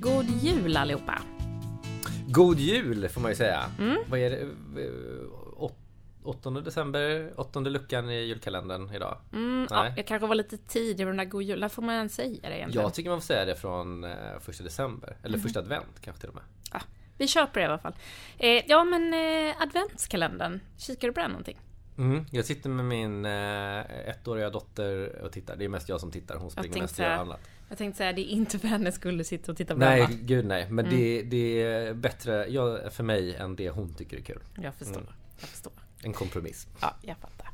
God jul allihopa! God jul får man ju säga. Mm. Vad är det? Eh, åt- 8 december, åttonde luckan i julkalendern idag. Mm, ja, jag kanske var lite tidig med den där god jul. När får man ens säga det egentligen? Jag tycker man får säga det från eh, första december. Eller Mhm. första advent kanske till och med. Ja, vi kör på det i alla fall. Eh, ja men eh, adventskalendern, kikar du på den någonting? Mm. Jag sitter med min eh, ettåriga dotter och tittar. Det är mest jag som tittar. Hon springer mest och gör annat. Jag tänkte säga, det är inte för hennes skull du sitter och tittar på Nej, va? gud nej. Men Mm. det, det är bättre ja, för mig än det hon tycker är kul. Jag förstår. Mm. Jag förstår. En kompromiss. Ja, jag fattar.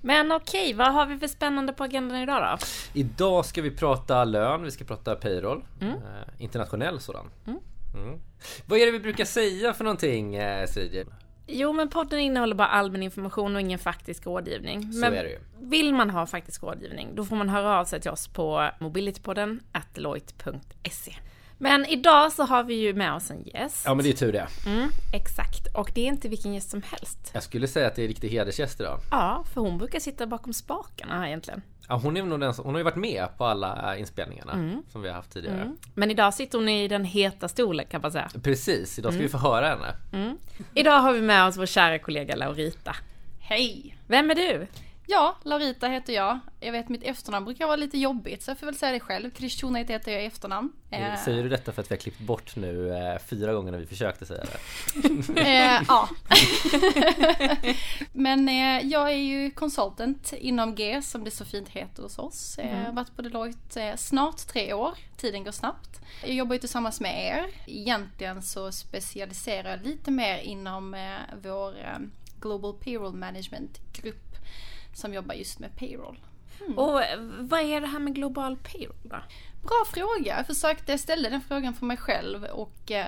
Men okej, vad har vi för spännande på agendan idag då? Idag ska vi prata lön, vi ska prata payroll. Mm. Eh, internationell sådan. Mm. Vad är det vi brukar säga för någonting eh, CJ? Jo, men podden innehåller bara allmän information och ingen faktisk rådgivning. Så men är det ju. vill man ha faktisk rådgivning, då får man höra av sig till oss på mobilitypodden deloitte.se. Men idag så har vi ju med oss en gäst. Ja men det är tur det. Mm, exakt. Och det är inte vilken gäst som helst. Jag skulle säga att det är riktig hedersgäst idag. Ja, för hon brukar sitta bakom spakarna här egentligen. Ja, hon, är nog den som, hon har ju varit med på alla inspelningarna Mm. som vi har haft tidigare. Men idag sitter hon i den heta stolen kan man säga. Precis, idag ska vi få höra henne. Idag har vi med oss vår kära kollega Laurita. Hej! Vem är du? Ja, Laurita heter jag. Jag vet mitt efternamn brukar vara lite jobbigt så jag får väl säga det själv. Krishtionet heter jag i efternamn. Eh, Säger du detta för att vi har klippt bort nu eh, fyra gånger när vi försökte säga det? Eh, ja. Men eh, jag är ju consultant inom G som det så fint heter hos oss. Jag har varit på Deloitte snart tre år. Tiden går snabbt. Jag jobbar ju tillsammans med er. Egentligen så specialiserar jag lite mer inom vår Global Payroll Management grupp som jobbar just med payroll. Och eh, vad är det här med global payroll då? Bra fråga. Jag försökte, jag ställde den frågan för mig själv och eh,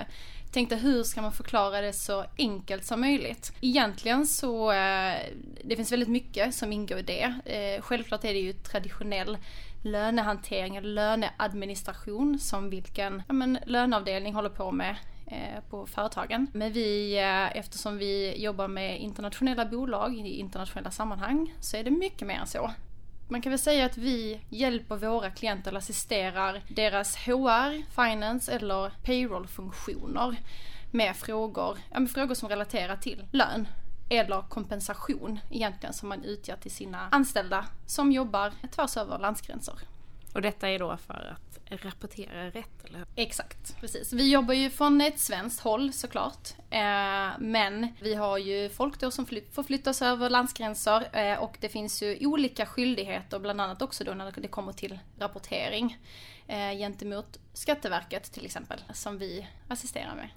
tänkte hur ska man förklara det så enkelt som möjligt. Egentligen så, eh, det finns väldigt mycket som ingår i det. Eh, självklart är det ju traditionell lönehantering eller löneadministration som vilken ja, men, löneavdelning håller på med Eh, på företagen. Men vi, eh, eftersom vi jobbar med internationella bolag i internationella sammanhang så är det mycket mer än så. Man kan väl säga att vi hjälper våra klienter eller assisterar deras HR, finance eller payroll-funktioner med frågor, ja, med frågor som relaterar till lön eller kompensation egentligen som man utgör till sina anställda som jobbar tvärs över landsgränser. Och detta är då för att rapportera rätt eller? Exakt, precis. Vi jobbar ju från ett svenskt håll såklart. Eh, men vi har ju folk då som fly- förflyttas över landsgränser eh, och det finns ju olika skyldigheter, bland annat också då när det kommer till rapportering eh, gentemot Skatteverket till exempel, som vi assisterar med.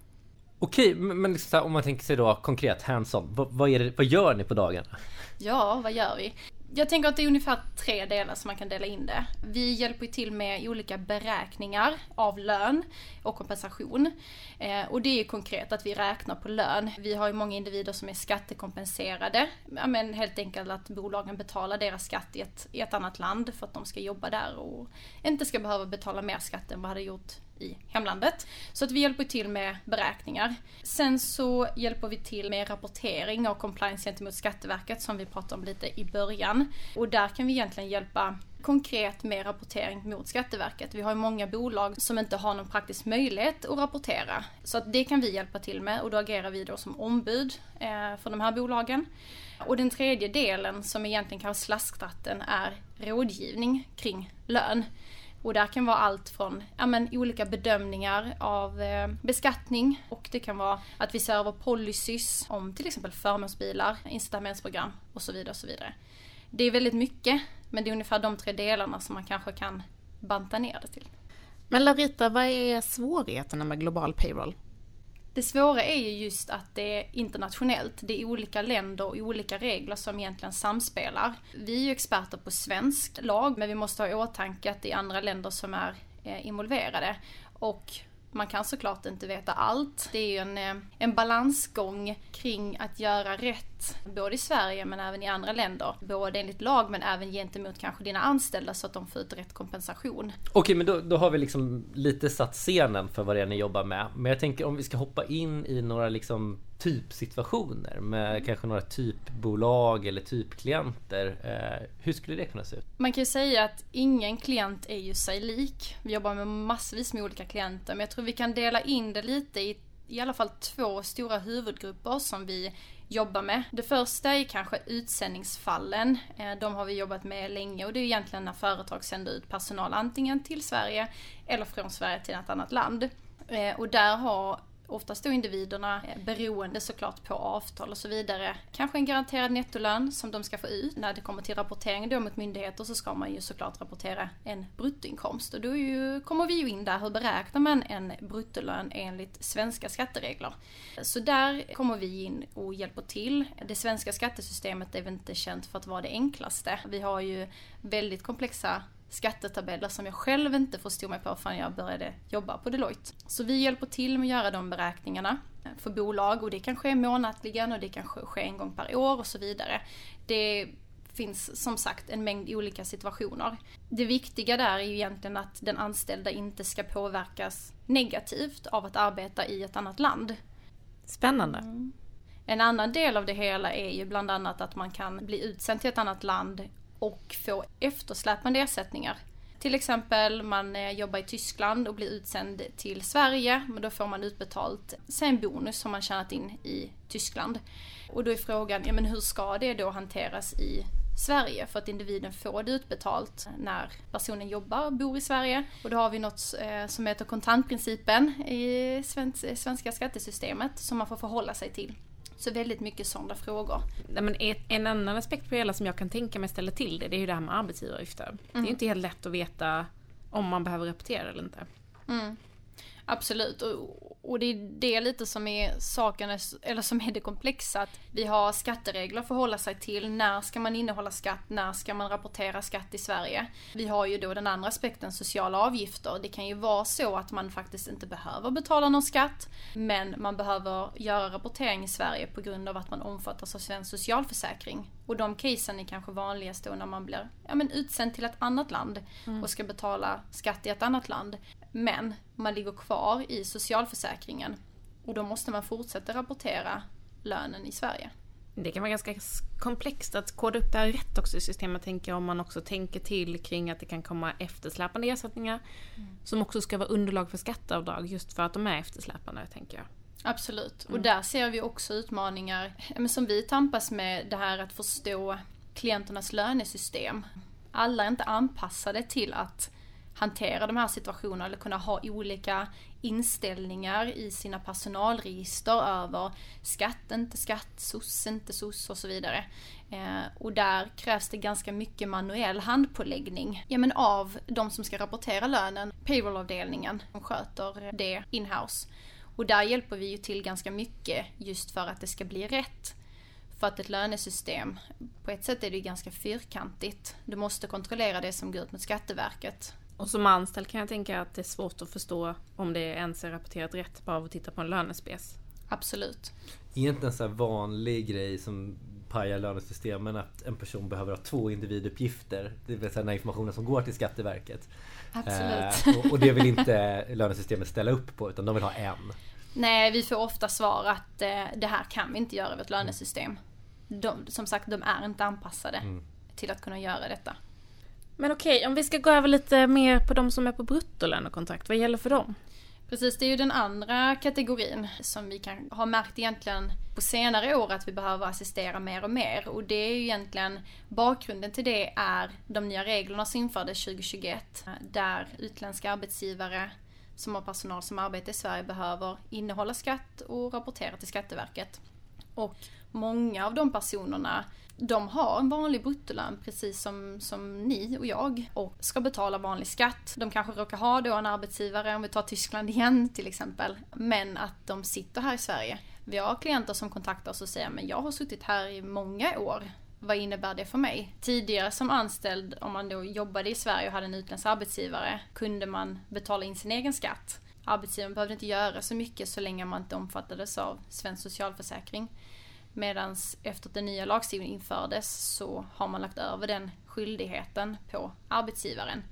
Okej, men liksom så här, om man tänker sig då konkret hands-on. Vad, vad, vad gör ni på dagarna? Ja, vad gör vi? Jag tänker att det är ungefär tre delar som man kan dela in det. Vi hjälper ju till med olika beräkningar av lön och kompensation. Eh, och det är ju konkret att vi räknar på lön. Vi har ju många individer som är skattekompenserade. Ja, men helt enkelt att bolagen betalar deras skatt i ett, i ett annat land för att de ska jobba där och inte ska behöva betala mer skatt än vad de hade gjort i hemlandet. Så att vi hjälper till med beräkningar. Sen så hjälper vi till med rapportering och compliance gentemot Skatteverket som vi pratade om lite i början. Och där kan vi egentligen hjälpa konkret med rapportering mot Skatteverket. Vi har ju många bolag som inte har någon praktisk möjlighet att rapportera. Så att det kan vi hjälpa till med och då agerar vi då som ombud eh, för de här bolagen. Och den tredje delen som egentligen kallas slasktratten är rådgivning kring lön. Och där kan vara allt från ja, men, olika bedömningar av eh, beskattning och det kan vara att vi ser över policies om till exempel förmånsbilar, incitamentsprogram och så vidare. Och så vidare. Det är väldigt mycket men det är ungefär de tre delarna som man kanske kan banta ner det till. Men Laurita, vad är svårigheterna med global payroll? Det svåra är ju just att det är internationellt. Det är olika länder och olika regler som egentligen samspelar. Vi är ju experter på svensk lag, men vi måste ha i åtanke att det är andra länder som är eh, involverade. Och man kan såklart inte veta allt. Det är ju en, eh, en balansgång kring att göra rätt, både i Sverige men även i andra länder. Både enligt lag men även gentemot kanske dina anställda så att de får ut rätt kompensation. Okej, men då, då har vi liksom lite satt scenen för vad det är ni jobbar med. Men jag tänker om vi ska hoppa in i några liksom typsituationer med kanske några typbolag eller typklienter. Eh, hur skulle det kunna se ut? Man kan ju säga att ingen klient är ju sig lik. Vi jobbar med massvis med olika klienter men jag tror vi kan dela in det lite i i alla fall två stora huvudgrupper som vi jobbar med. Det första är kanske utsändningsfallen. Eh, de har vi jobbat med länge och det är egentligen när företag sänder ut personal antingen till Sverige eller från Sverige till ett annat land. Eh, och där har oftast då individerna eh, beroende såklart på avtal och så vidare. Kanske en garanterad nettolön som de ska få ut. När det kommer till rapportering då mot myndigheter så ska man ju såklart rapportera en bruttoinkomst. Och då ju, kommer vi ju in där, hur beräknar man en bruttolön enligt svenska skatteregler? Så där kommer vi in och hjälper till. Det svenska skattesystemet är väl inte känt för att vara det enklaste. Vi har ju väldigt komplexa skattetabeller som jag själv inte förstod mig på förrän jag började jobba på Deloitte. Så vi hjälper till med att göra de beräkningarna för bolag och det kan ske månatligen och det kan ske en gång per år och så vidare. Det finns som sagt en mängd olika situationer. Det viktiga där är ju egentligen att den anställda inte ska påverkas negativt av att arbeta i ett annat land. Spännande. Mm. En annan del av det hela är ju bland annat att man kan bli utsänd till ett annat land och få eftersläpande ersättningar. Till exempel man eh, jobbar i Tyskland och blir utsänd till Sverige, men då får man utbetalt sen bonus som man tjänat in i Tyskland. Och då är frågan, ja men hur ska det då hanteras i Sverige för att individen får det utbetalt när personen jobbar och bor i Sverige. Och då har vi något eh, som heter kontantprincipen i eh, svenska skattesystemet som man får förhålla sig till. Så väldigt mycket sådana frågor. men en annan aspekt på det hela som jag kan tänka mig ställa till det, det är ju det här med arbetsgivaravgifter. Mm. Det är ju mm. inte helt lätt att veta om man behöver rapportera eller inte. Mm. Absolut, och, och det är det lite som är saken, eller som är det komplexa. Att vi har skatteregler att förhålla sig till. När ska man innehålla skatt? När ska man rapportera skatt i Sverige? Vi har ju då den andra aspekten, sociala avgifter. Det kan ju vara så att man faktiskt inte behöver betala någon skatt. Men man behöver göra rapportering i Sverige på grund av att man omfattas av svensk socialförsäkring. Och de casen är kanske vanligast då när man blir ja, men utsänd till ett annat land mm. och ska betala skatt i ett annat land. Men man ligger kvar i socialförsäkringen och då måste man fortsätta rapportera lönen i Sverige. Det kan vara ganska komplext att koda upp det här rätt också i systemet, tänker jag, om man också tänker till kring att det kan komma eftersläpande ersättningar mm. som också ska vara underlag för skatteavdrag just för att de är eftersläpande, tänker jag. Absolut, mm. och där ser vi också utmaningar som vi tampas med, det här att förstå klienternas lönesystem. Alla är inte anpassade till att hantera de här situationerna eller kunna ha olika inställningar i sina personalregister över skatt, inte skatt, SOS, inte SOS och så vidare. Eh, och där krävs det ganska mycket manuell handpåläggning ja, men av de som ska rapportera lönen, payroll-avdelningen, som sköter det inhouse. Och där hjälper vi ju till ganska mycket just för att det ska bli rätt. För att ett lönesystem, på ett sätt är det ju ganska fyrkantigt. Du måste kontrollera det som går ut mot Skatteverket. Och som anställd kan jag tänka att det är svårt att förstå om det ens är rapporterat rätt bara av att titta på en lönespec. Absolut. Egentligen en sån här vanlig grej som pajar lönesystemen att en person behöver ha två individuppgifter. Det vill säga den här informationen som går till Skatteverket. Absolut. Eh, och, och, det vill inte lönesystemet ställa upp på utan de vill ha en. Nej, vi får ofta svar att eh, det här kan vi inte göra över ett lönesystem. De, som sagt, de är inte anpassade mm. till att kunna göra detta. Men okej, om vi ska gå över lite mer på de som är på bruttolönekontrakt, vad gäller för dem? Precis, det är ju den andra kategorin som vi kan ha märkt egentligen på senare år att vi behöver assistera mer och mer. Och det är ju egentligen, bakgrunden till det är de nya reglerna som infördes 2021. Där utländska arbetsgivare som har personal som arbetar i Sverige behöver innehålla skatt och rapportera till Skatteverket. Och många av de personerna de har en vanlig bruttolön precis som, som ni och jag och ska betala vanlig skatt. De kanske råkar ha då en arbetsgivare, om vi tar Tyskland igen till exempel, men att de sitter här i Sverige. Vi har klienter som kontaktar oss och säger men jag har suttit här i många år. Vad innebär det för mig? Tidigare som anställd, om man då jobbade i Sverige och hade en utländsk arbetsgivare, kunde man betala in sin egen skatt. Arbetsgivaren behövde inte göra så mycket så länge man inte omfattades av svensk socialförsäkring. Medan efter att den nya lagstiftningen infördes så har man lagt över den skyldigheten på arbetsgivaren.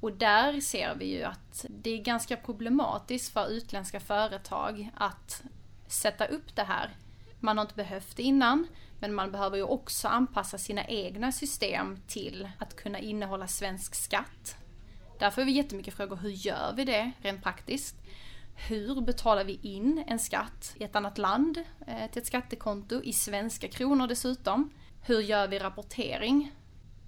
Och där ser vi ju att det är ganska problematiskt för utländska företag att sätta upp det här. Man har inte behövt det innan, men man behöver ju också anpassa sina egna system till att kunna innehålla svensk skatt. Därför har vi jättemycket frågor, hur gör vi det rent praktiskt? Hur betalar vi in en skatt i ett annat land eh, till ett skattekonto i svenska kronor dessutom? Hur gör vi rapportering?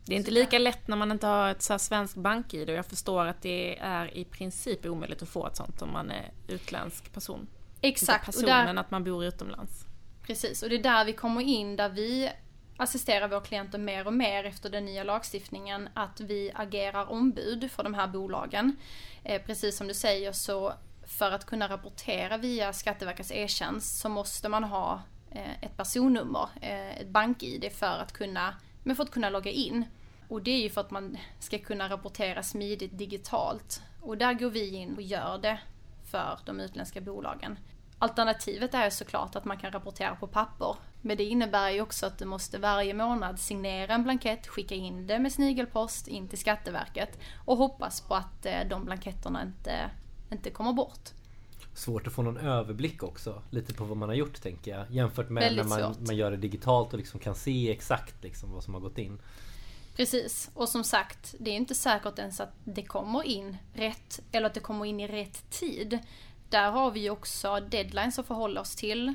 Det är inte lika lätt när man inte har ett så svenskt bank-id och jag förstår att det är i princip omöjligt att få ett sånt om man är utländsk person. Exakt. Inte personen där, att man bor utomlands. Precis, och det är där vi kommer in där vi assisterar våra klienter mer och mer efter den nya lagstiftningen att vi agerar ombud för de här bolagen. Eh, precis som du säger så för att kunna rapportera via Skatteverkets e-tjänst så måste man ha eh, ett personnummer, eh, ett bank-id för att kunna, men för att kunna logga in. Och det är ju för att man ska kunna rapportera smidigt digitalt. Och där går vi in och gör det för de utländska bolagen. Alternativet är såklart att man kan rapportera på papper. Men det innebär ju också att du måste varje månad signera en blankett, skicka in det med snigelpost in till Skatteverket och hoppas på att eh, de blanketterna inte, inte kommer bort. Svårt att få någon överblick också, lite på vad man har gjort tänker jag. Jämfört med Väldigt när man, man gör det digitalt och liksom kan se exakt liksom vad som har gått in. Precis, och som sagt, det är inte säkert ens att det kommer in rätt, eller att det kommer in i rätt tid. Där har vi också deadlines att förhålla oss till eh,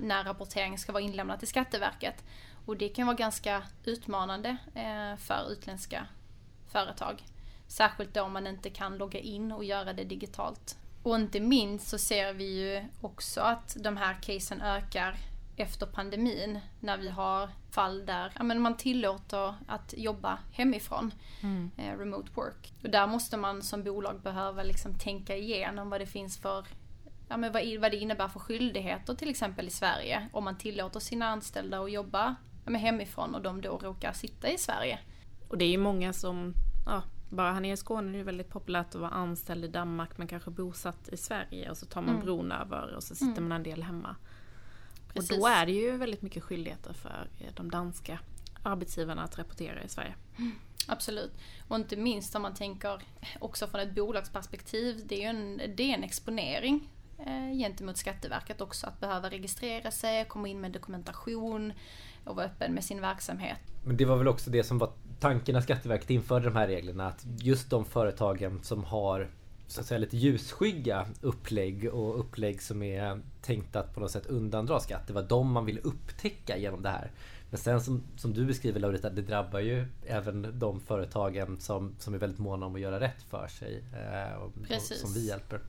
när rapportering ska vara inlämnad till Skatteverket. Och det kan vara ganska utmanande eh, för utländska företag. Särskilt då man inte kan logga in och göra det digitalt. Och inte minst så ser vi ju också att de här casen ökar efter pandemin när vi har fall där ja, men man tillåter att jobba hemifrån, mm. eh, remote work. Och där måste man som bolag behöva liksom tänka igenom vad det finns för ja, men vad, vad det innebär för skyldigheter till exempel i Sverige om man tillåter sina anställda att jobba ja, men hemifrån och de då råkar sitta i Sverige. Och det är ju många som, ja, bara här nere i Skåne är det väldigt populärt att vara anställd i Danmark men kanske bosatt i Sverige och så tar man mm. bron över och så sitter mm. man en del hemma. Precis. Och då är det ju väldigt mycket skyldigheter för de danska arbetsgivarna att rapportera i Sverige. Mm, absolut. Och inte minst om man tänker också från ett bolagsperspektiv. Det är ju en, det är en exponering eh, gentemot Skatteverket också. Att behöva registrera sig, komma in med dokumentation och vara öppen med sin verksamhet. Men det var väl också det som var tanken när Skatteverket införde de här reglerna. Att just de företagen som har så att säga lite ljusskygga upplägg och upplägg som är tänkta att på något sätt undandra skatt. Det var de man ville upptäcka genom det här. Men sen som, som du beskriver Laurita, det drabbar ju även de företagen som, som är väldigt måna om att göra rätt för sig. Eh, och, och, som vi hjälper.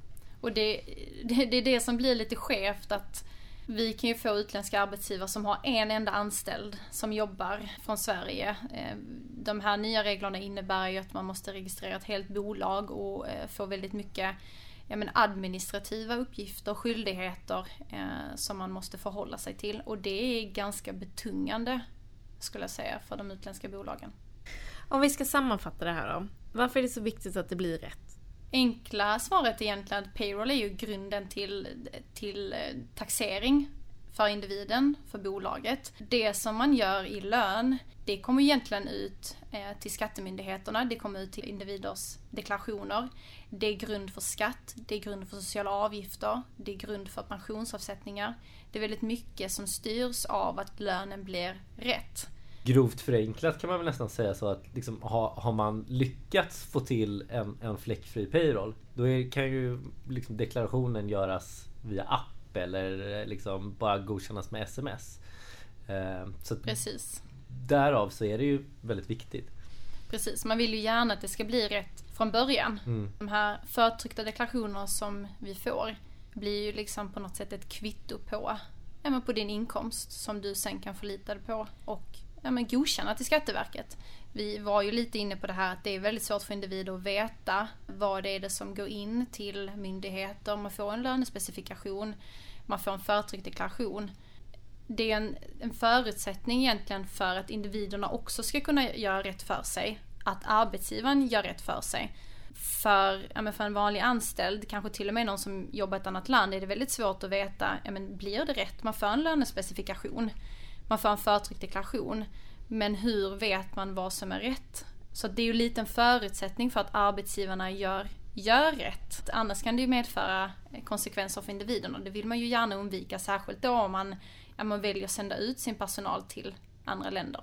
Och det, det, det är det som blir lite skevt att vi kan ju få utländska arbetsgivare som har en enda anställd som jobbar från Sverige. Eh, de här nya reglerna innebär ju att man måste registrera ett helt bolag och eh, få väldigt mycket ja, men administrativa uppgifter och skyldigheter eh, som man måste förhålla sig till. Och det är ganska betungande skulle jag säga för de utländska bolagen. Om vi ska sammanfatta det här då. Varför är det så viktigt att det blir rätt? Enkla svaret är egentligen att payroll är ju grunden till, till eh, taxering för individen, för bolaget. Det som man gör i lön, det kommer egentligen ut eh, till skattemyndigheterna, det kommer ut till individers deklarationer. Det är grund för skatt, det är grund för sociala avgifter, det är grund för pensionsavsättningar. Det är väldigt mycket som styrs av att lönen blir rätt grovt förenklat kan man väl nästan säga så att liksom, ha, har man lyckats få till en, en fläckfri payroll då är, kan ju liksom deklarationen göras via app eller liksom bara godkännas med sms. Eh, så Precis. Därav så är det ju väldigt viktigt. Precis, man vill ju gärna att det ska bli rätt från början. Mm. De här förtryckta deklarationer som vi får blir ju liksom på något sätt ett kvitto på, ja, på din inkomst som du sen kan förlita dig på och ja, men godkänna till Skatteverket. Vi var ju lite inne på det här att det är väldigt svårt för individer att veta vad det är det som går in till myndigheter. Man får en lönespecifikation, man får en förtryckt deklaration. Det är en, en förutsättning egentligen för att individerna också ska kunna göra rätt för sig. Att arbetsgivaren gör rätt för sig. För, ja, för en vanlig anställd, kanske till och med någon som jobbar i ett annat land, är det väldigt svårt att veta, ja, men blir det rätt? Man får en lönespecifikation man får en förtryckt deklaration. Men hur vet man vad som är rätt? Så det är ju lite en förutsättning för att arbetsgivarna gör, gör rätt. Annars kan det ju medföra konsekvenser för individen och det vill man ju gärna undvika, särskilt då om man man väljer att sända ut sin personal till andra länder.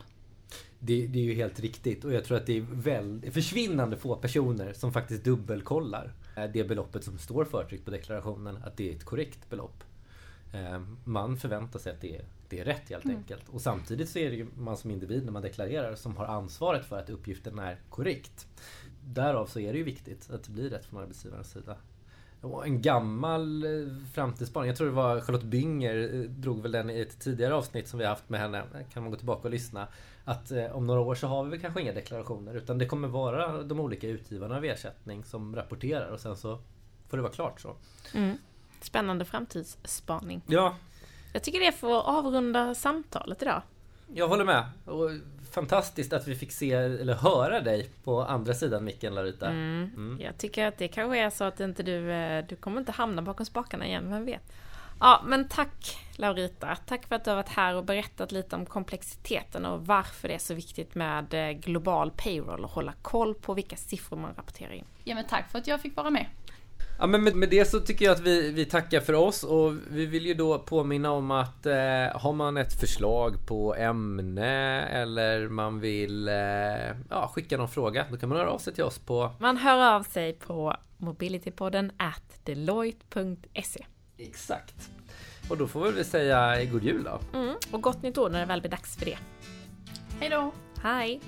Det, det, är ju helt riktigt och jag tror att det är väl, försvinnande få personer som faktiskt dubbelkollar eh, det beloppet som står förtryckt på deklarationen, att det är ett korrekt belopp. Eh, man förväntar sig att det är, det är rätt helt mm. enkelt. Och samtidigt så är det ju man som individ när man deklarerar som har ansvaret för att uppgiften är korrekt. Därav så är det ju viktigt att det blir rätt från arbetsgivarens sida. En gammal eh, framtidsspaning, jag tror det var Charlotte Bynger eh, drog väl den i ett tidigare avsnitt som vi haft med henne. Kan man gå tillbaka och lyssna. Att om några år så har vi väl kanske inga deklarationer utan det kommer vara de olika utgivarna av ersättning som rapporterar och sen så får det vara klart så. Mm. Spännande framtidsspaning. Ja. Jag tycker det får avrunda samtalet idag. Jag håller med. Och fantastiskt att vi fick se eller höra dig på andra sidan micken Larita. Mm. Mm. Jag tycker att det kanske är så att inte du, eh, du kommer inte hamna bakom spakarna igen, vem vet? Ja, men tack Laurita. Tack för att du har varit här och berättat lite om komplexiteten och varför det är så viktigt med eh, global payroll och hålla koll på vilka siffror man rapporterar in. Ja, men tack för att jag fick vara med. Ja men med, med, det så tycker jag att vi, vi tackar för oss och vi vill ju då påminna om att eh, har man ett förslag på ämne eller man vill eh, ja, skicka någon fråga då kan man höra av sig till oss på Man hör av sig på mobilitypodden at deloitte.se Exakt. Och då får vi väl säga god jul då. Mm, och gott nytt år när det väl blir dags för det. Hej då! Hej!